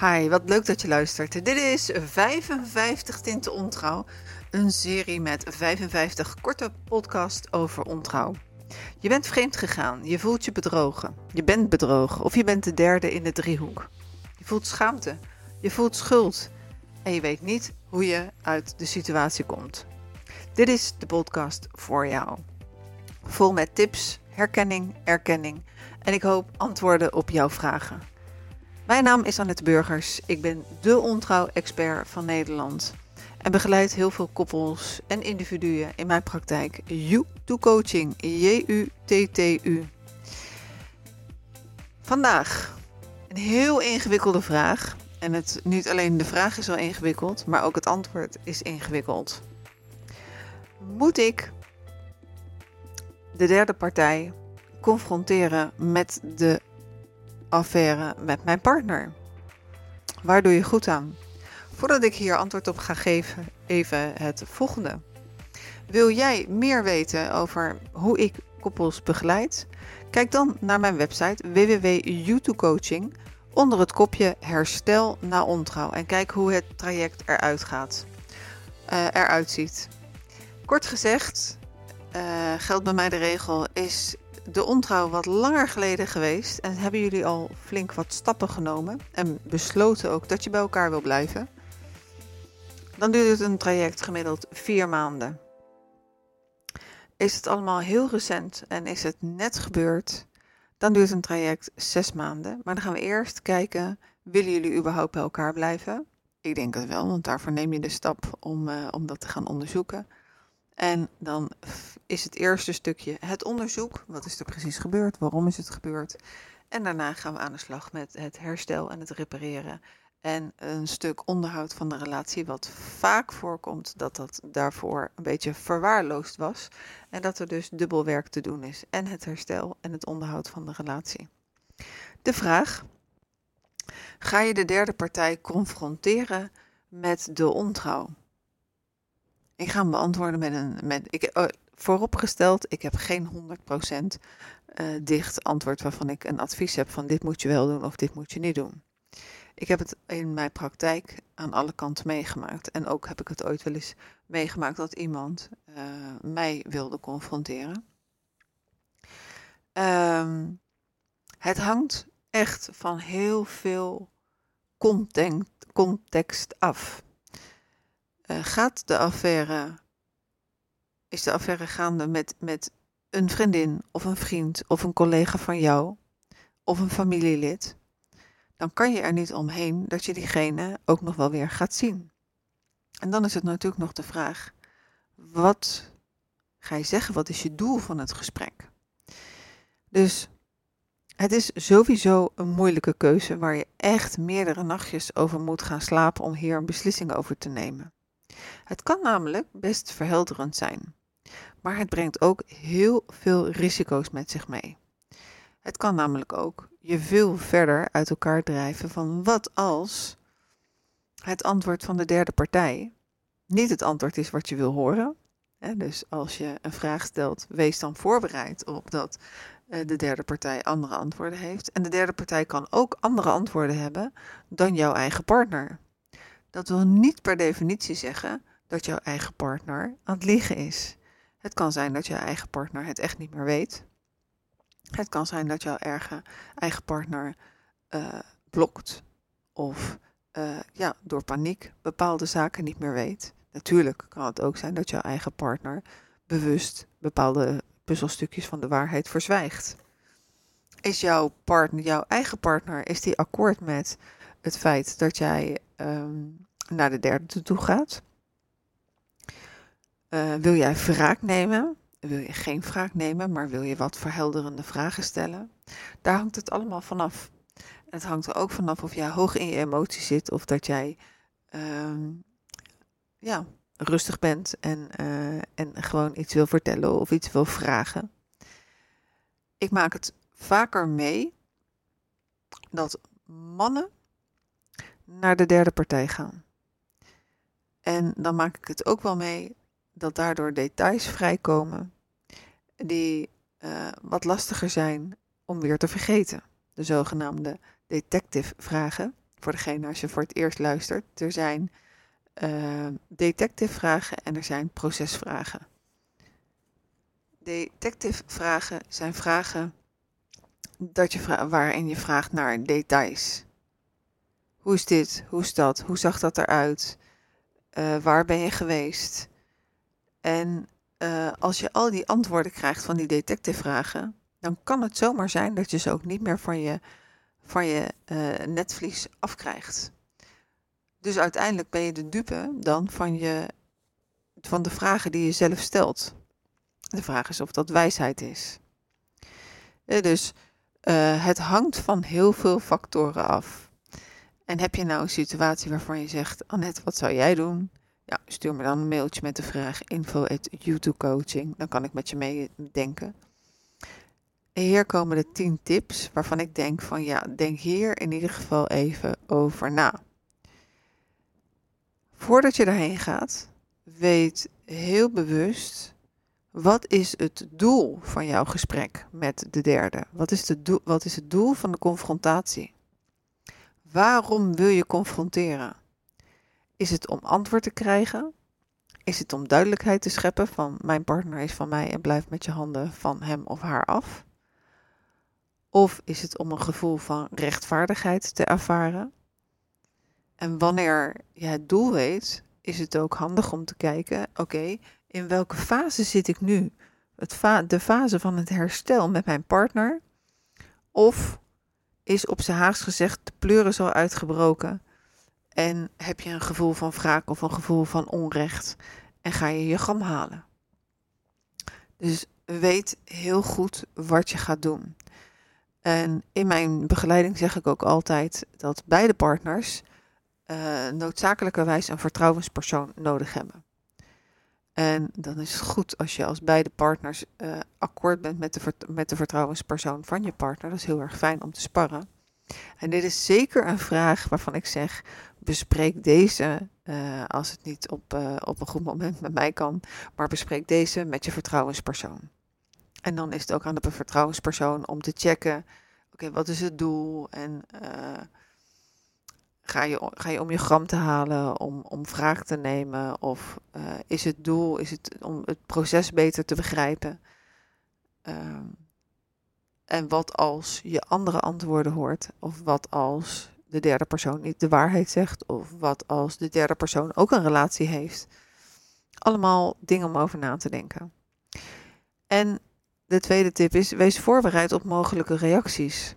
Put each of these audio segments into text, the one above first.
Hi, wat leuk dat je luistert. Dit is 55 Tinten Ontrouw, een serie met 55 korte podcasts over ontrouw. Je bent vreemd gegaan, je voelt je bedrogen, je bent bedrogen of je bent de derde in de driehoek. Je voelt schaamte, je voelt schuld en je weet niet hoe je uit de situatie komt. Dit is de podcast voor jou. Vol met tips, herkenning, erkenning en ik hoop antwoorden op jouw vragen. Mijn naam is Annette Burgers. Ik ben de ontrouw-expert van Nederland. En begeleid heel veel koppels en individuen in mijn praktijk. You-to-coaching. J-U-T-T-U. Vandaag een heel ingewikkelde vraag. En het, niet alleen de vraag is wel ingewikkeld, maar ook het antwoord is ingewikkeld. Moet ik de derde partij confronteren met de affaire met mijn partner? Waar doe je goed aan? Voordat ik hier antwoord op ga geven, even het volgende. Wil jij meer weten over hoe ik koppels begeleid? Kijk dan naar mijn website www.youtubecoaching onder het kopje Herstel na ontrouw en kijk hoe het traject eruit gaat, uh, eruit ziet. Kort gezegd uh, geldt bij mij de regel: is de ontrouw wat langer geleden geweest en hebben jullie al flink wat stappen genomen en besloten ook dat je bij elkaar wil blijven, dan duurt het een traject gemiddeld vier maanden. Is het allemaal heel recent en is het net gebeurd, dan duurt een traject zes maanden. Maar dan gaan we eerst kijken, willen jullie überhaupt bij elkaar blijven? Ik denk het wel, want daarvoor neem je de stap om, uh, om dat te gaan onderzoeken. En dan is het eerste stukje het onderzoek. Wat is er precies gebeurd? Waarom is het gebeurd? En daarna gaan we aan de slag met het herstel en het repareren. En een stuk onderhoud van de relatie, wat vaak voorkomt dat dat daarvoor een beetje verwaarloosd was. En dat er dus dubbel werk te doen is. En het herstel en het onderhoud van de relatie. De vraag: ga je de derde partij confronteren met de ontrouw? Ik ga hem beantwoorden met een. Met, ik, oh, vooropgesteld, ik heb geen 100% uh, eh, dicht antwoord waarvan ik een advies heb van dit moet je wel doen of dit moet je niet doen. Ik heb het in mijn praktijk aan alle kanten meegemaakt. En ook heb ik het ooit wel eens meegemaakt dat iemand uh, mij wilde confronteren. Um, het hangt echt van heel veel context af. Uh, gaat de affaire, is de affaire gaande met, met een vriendin of een vriend of een collega van jou of een familielid, dan kan je er niet omheen dat je diegene ook nog wel weer gaat zien. En dan is het natuurlijk nog de vraag: wat ga je zeggen? Wat is je doel van het gesprek? Dus het is sowieso een moeilijke keuze waar je echt meerdere nachtjes over moet gaan slapen om hier een beslissing over te nemen. Het kan namelijk best verhelderend zijn, maar het brengt ook heel veel risico's met zich mee. Het kan namelijk ook je veel verder uit elkaar drijven van wat als het antwoord van de derde partij niet het antwoord is wat je wil horen. Dus als je een vraag stelt, wees dan voorbereid op dat eh, de derde partij andere antwoorden heeft. En de derde partij kan ook andere antwoorden hebben dan jouw eigen partner. Dat wil niet per definitie zeggen dat jouw eigen partner aan het liegen is. Het kan zijn dat jouw eigen partner het echt niet meer weet. Het kan zijn dat jouw eigen, eigen partner uh, blokt of uh, ja, door paniek bepaalde zaken niet meer weet. Natuurlijk kan het ook zijn dat jouw eigen partner bewust bepaalde puzzelstukjes van de waarheid verzwijgt. Is jouw partner, jouw eigen partner, is die akkoord met het feit dat jij um, naar de derde toe gaat? Uh, wil jij wraak nemen? Wil je geen wraak nemen, maar wil je wat verhelderende vragen stellen? Daar hangt het allemaal vanaf. Het hangt er ook vanaf of jij hoog in je emotie zit of dat jij uh, ja, rustig bent en, uh, en gewoon iets wil vertellen of iets wil vragen. Ik maak het vaker mee dat mannen naar de derde partij gaan. En dan maak ik het ook wel mee dat daardoor details vrijkomen die uh, wat lastiger zijn om weer te vergeten. De zogenaamde detective vragen, voor degene als je voor het eerst luistert. Er zijn uh, detective vragen en er zijn procesvragen. Detective vragen zijn vragen dat je waarin je vraagt naar details. Hoe is dit? Hoe is dat? Hoe zag dat eruit? Uh, waar ben je geweest? En uh, als je al die antwoorden krijgt van die detective vragen, dan kan het zomaar zijn dat je ze ook niet meer van je, van je uh, netvlies afkrijgt. Dus uiteindelijk ben je de dupe dan van, je, van de vragen die je zelf stelt. De vraag is of dat wijsheid is. Dus het hangt van heel veel factoren af. En heb je nou een situatie waarvan je zegt, Annette, wat zou jij doen? Stuur me dan een mailtje met de vraag info coaching. Dan kan ik met je meedenken. Hier komen de 10 tips waarvan ik denk van ja, denk hier in ieder geval even over na. Voordat je daarheen gaat, weet heel bewust wat is het doel van jouw gesprek met de derde? Wat is, wat is het doel van de confrontatie? Waarom wil je confronteren? Is het om antwoord te krijgen? Is het om duidelijkheid te scheppen van mijn partner is van mij en blijft met je handen van hem of haar af? Of is het om een gevoel van rechtvaardigheid te ervaren? En wanneer je het doel weet, is het ook handig om te kijken: oké, in welke fase zit ik nu? Het de fase van het herstel met mijn partner? Of is op zijn Haags gezegd de pleuris al uitgebroken? En heb je een gevoel van wraak of een gevoel van onrecht? En ga je je gram halen? Dus weet heel goed wat je gaat doen. En in mijn begeleiding zeg ik ook altijd dat beide partners uh, noodzakelijkerwijs een vertrouwenspersoon nodig hebben. En dan is het goed als je als beide partners uh, akkoord bent met de, met de vertrouwenspersoon van je partner. Dat is heel erg fijn om te sparren. En dit is zeker een vraag waarvan ik zeg: bespreek deze, uh, als het niet op, uh, op een goed moment met mij kan, maar bespreek deze met je vertrouwenspersoon. En dan is het ook aan de vertrouwenspersoon om te checken: oké, wat is het doel? En Ga je, ga je om je gram te halen, om, om vragen te nemen? Of uh, is het doel, is het om het proces beter te begrijpen? Uh, en wat als je andere antwoorden hoort? Of wat als de derde persoon niet de waarheid zegt? Of wat als de derde persoon ook een relatie heeft? Allemaal dingen om over na te denken. En de tweede tip is: wees voorbereid op mogelijke reacties.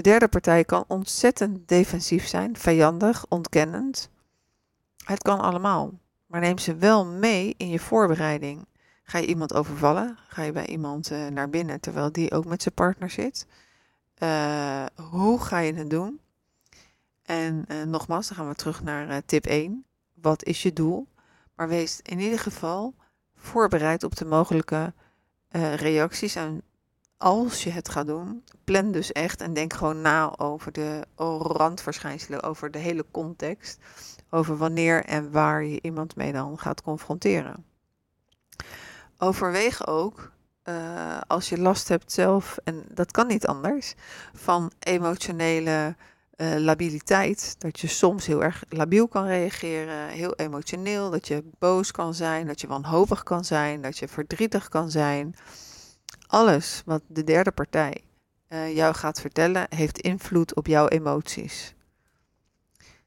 De derde partij kan ontzettend defensief zijn, vijandig, ontkennend. Het kan allemaal, maar neem ze wel mee in je voorbereiding. Ga je iemand overvallen? Ga je bij iemand uh, naar binnen terwijl die ook met zijn partner zit? Uh, hoe ga je het doen? En uh, nogmaals, dan gaan we terug naar tip 1. Wat is je doel? Maar wees in ieder geval voorbereid op de mogelijke reacties en als je het gaat doen, plan dus echt en denk gewoon na over de randverschijnselen, over de hele context, over wanneer en waar je iemand mee dan gaat confronteren. Overweeg ook, uh, als je last hebt zelf, en dat kan niet anders, van emotionele uh, labiliteit. Dat je soms heel erg labiel kan reageren, heel emotioneel, dat je boos kan zijn, dat je wanhopig kan zijn, dat je verdrietig kan zijn alles wat de derde partij uh, jou gaat vertellen, heeft invloed op jouw emoties.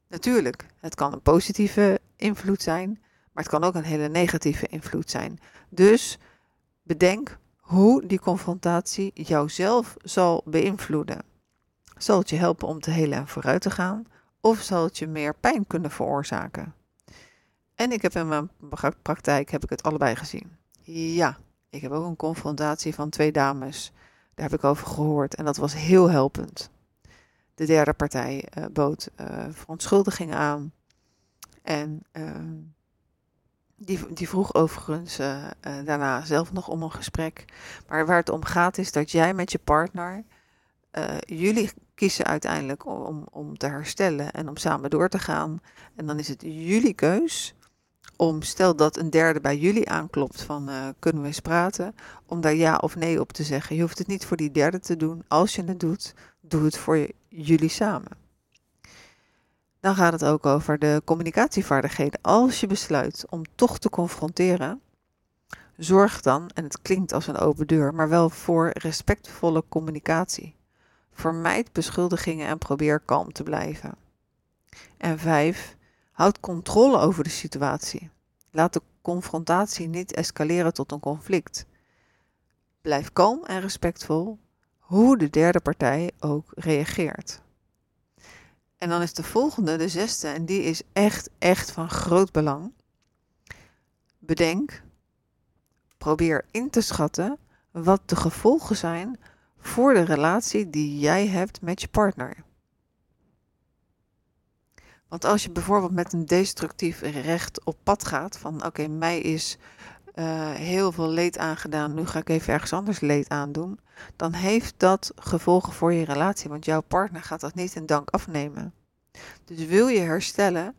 Natuurlijk, het kan een positieve invloed zijn, maar het kan ook een hele negatieve invloed zijn. Dus bedenk hoe die confrontatie jouzelf zal beïnvloeden. Zal het je helpen om te helen en vooruit te gaan, of zal het je meer pijn kunnen veroorzaken? En ik heb in mijn praktijk heb ik het allebei gezien. Ja, ik heb ook een confrontatie van twee dames. Daar heb ik over gehoord en dat was heel helpend. De derde partij uh, bood uh, aan. En uh, die, die vroeg overigens uh, daarna zelf nog om een gesprek. Maar waar het om gaat is dat jij met je partner, jullie kiezen uiteindelijk om, om te herstellen en om samen door te gaan. En dan is het jullie keus om, stel dat een derde bij jullie aanklopt van uh, kunnen we eens praten, om daar ja of nee op te zeggen. Je hoeft het niet voor die derde te doen. Als je het doet, doe het voor jullie samen. Dan gaat het ook over de communicatievaardigheden. Als je besluit om toch te confronteren, zorg dan, en het klinkt als een open deur, maar wel voor respectvolle communicatie. Vermijd beschuldigingen en probeer kalm te blijven. En vijf, houd controle over de situatie. Laat de confrontatie niet escaleren tot een conflict. Blijf kalm en respectvol, hoe de derde partij ook reageert. En dan is de volgende, de zesde, en die is echt, echt van groot belang. Bedenk, probeer in te schatten wat de gevolgen zijn voor de relatie die jij hebt met je partner. Want als je bijvoorbeeld met een destructief recht op pad gaat, van oké, mij is uh, heel veel leed aangedaan, nu ga ik even ergens anders leed aandoen, dan heeft dat gevolgen voor je relatie, want jouw partner gaat dat niet in dank afnemen. Dus wil je herstellen,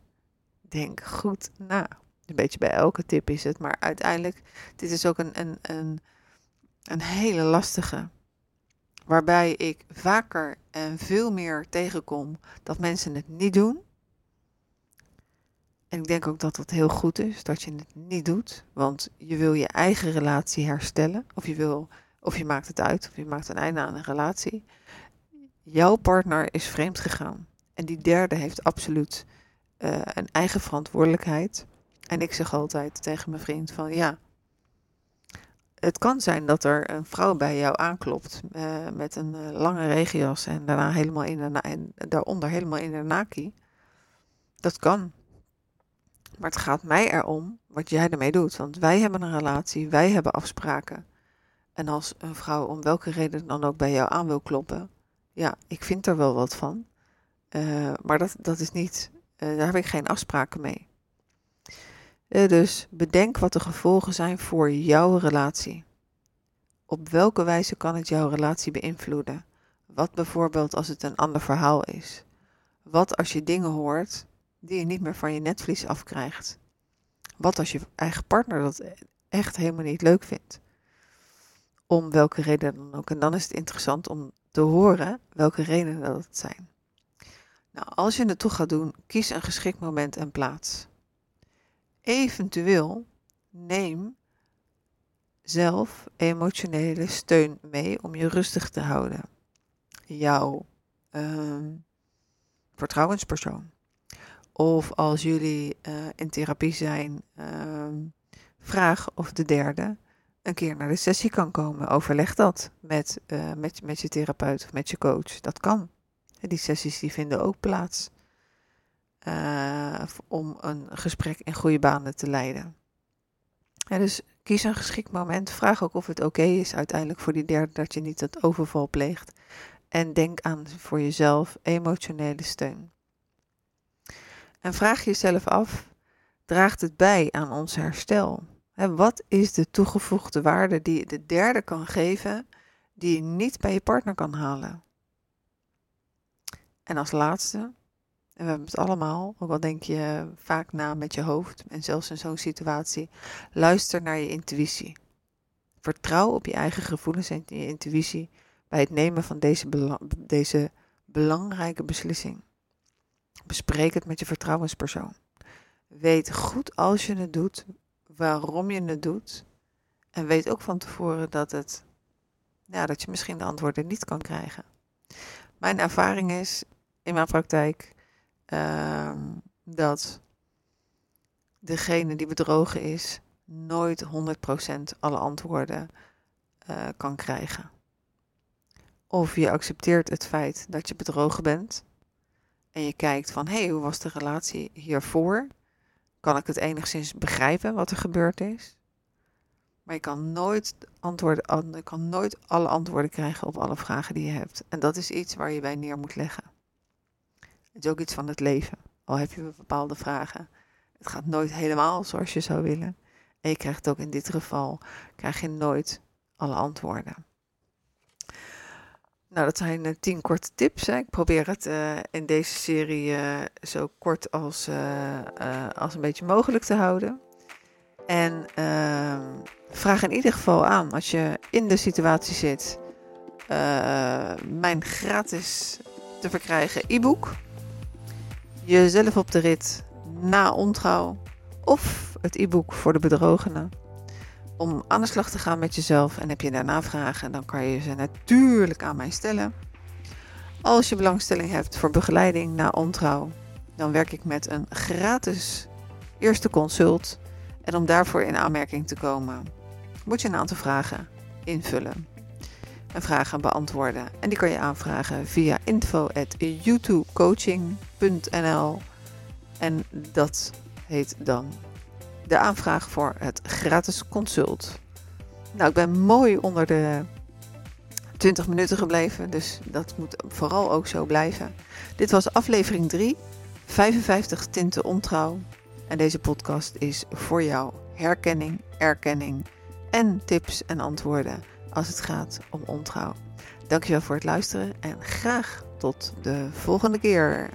denk goed na. Een beetje bij elke tip is het, maar uiteindelijk, dit is ook een, een, een, een hele lastige. Waarbij ik vaker en veel meer tegenkom dat mensen het niet doen. En ik denk ook dat het heel goed is dat je het niet doet. Want je wil je eigen relatie herstellen. Of je, wil, of je maakt het uit. Of je maakt een einde aan een relatie. Jouw partner is vreemd gegaan. En die derde heeft absoluut uh, een eigen verantwoordelijkheid. En ik zeg altijd tegen mijn vriend van ja. Het kan zijn dat er een vrouw bij jou aanklopt uh, met een uh, lange regenjas en daarna helemaal in de en daaronder helemaal in de naki. Dat kan. Maar het gaat mij erom wat jij ermee doet. Want wij hebben een relatie, wij hebben afspraken. En als een vrouw om welke reden dan ook bij jou aan wil kloppen, ja, ik vind er wel wat van. Uh, maar dat, dat is niet, uh, daar heb ik geen afspraken mee. Uh, dus bedenk wat de gevolgen zijn voor jouw relatie. Op welke wijze kan het jouw relatie beïnvloeden? Wat bijvoorbeeld als het een ander verhaal is? Wat als je dingen hoort die je niet meer van je netvlies afkrijgt? Wat als je eigen partner dat echt helemaal niet leuk vindt? Om welke reden dan ook. En dan is het interessant om te horen welke redenen dat zijn. Nou, als je het toch gaat doen, kies een geschikt moment en plaats. Eventueel neem zelf emotionele steun mee om je rustig te houden. Jouw uh, vertrouwenspersoon. Of als jullie uh, in therapie zijn, uh, vraag of de derde een keer naar de sessie kan komen. Overleg dat met, uh, met, met je therapeut of met je coach. Dat kan. Die sessies die vinden ook plaats uh, om een gesprek in goede banen te leiden. Dus kies een geschikt moment. Vraag ook of het oké is uiteindelijk voor die derde dat je niet het overval pleegt. En denk aan voor jezelf emotionele steun. En vraag jezelf af, draagt het bij aan ons herstel? He, wat is de toegevoegde waarde die de derde kan geven, die je niet bij je partner kan halen? En als laatste, en we hebben het allemaal, ook al denk je vaak na met je hoofd, en zelfs in zo'n situatie, luister naar je intuïtie. Vertrouw op je eigen gevoelens en je intuïtie bij het nemen van deze, deze belangrijke beslissing. Bespreek het met je vertrouwenspersoon. Weet goed als je het doet, waarom je het doet. En weet ook van tevoren dat, het, ja, dat je misschien de antwoorden niet kan krijgen. Mijn ervaring is in mijn praktijk uh, dat degene die bedrogen is nooit 100% alle antwoorden uh, kan krijgen. Of je accepteert het feit dat je bedrogen bent en je kijkt van hé, hey, hoe was de relatie hiervoor? Kan ik het enigszins begrijpen wat er gebeurd is? Maar je kan nooit, antwoorden, je kan nooit alle antwoorden krijgen op alle vragen die je hebt. En dat is iets waar je bij neer moet leggen. Het is ook iets van het leven. Al heb je bepaalde vragen. Het gaat nooit helemaal zoals je zou willen. En je krijgt ook in dit geval krijg je nooit alle antwoorden. Nou, dat zijn uh, tien korte tips. Hè. Ik probeer het uh, in deze serie uh, zo kort als, als een beetje mogelijk te houden. En ehm, vraag in ieder geval aan als je in de situatie zit. mijn gratis te verkrijgen e-book jezelf op de rit na ontrouw of het e-book voor de bedrogenen. Om aan de slag te gaan met jezelf en heb je daarna vragen, dan kan je ze natuurlijk aan mij stellen. Als je belangstelling hebt voor begeleiding na ontrouw, dan werk ik met een gratis eerste consult. En om daarvoor in aanmerking te komen, moet je een aantal vragen invullen en vragen beantwoorden. En die kan je aanvragen via info.youtubecoaching.nl en dat heet dan de aanvraag voor het gratis consult. Nou, ik ben mooi onder de 20 minuten gebleven, dus dat moet vooral ook zo blijven. Dit was aflevering 3, 55 tinten ontrouw. En deze podcast is voor jou herkenning, erkenning en tips en antwoorden als het gaat om ontrouw. Dankjewel voor het luisteren en graag tot de volgende keer.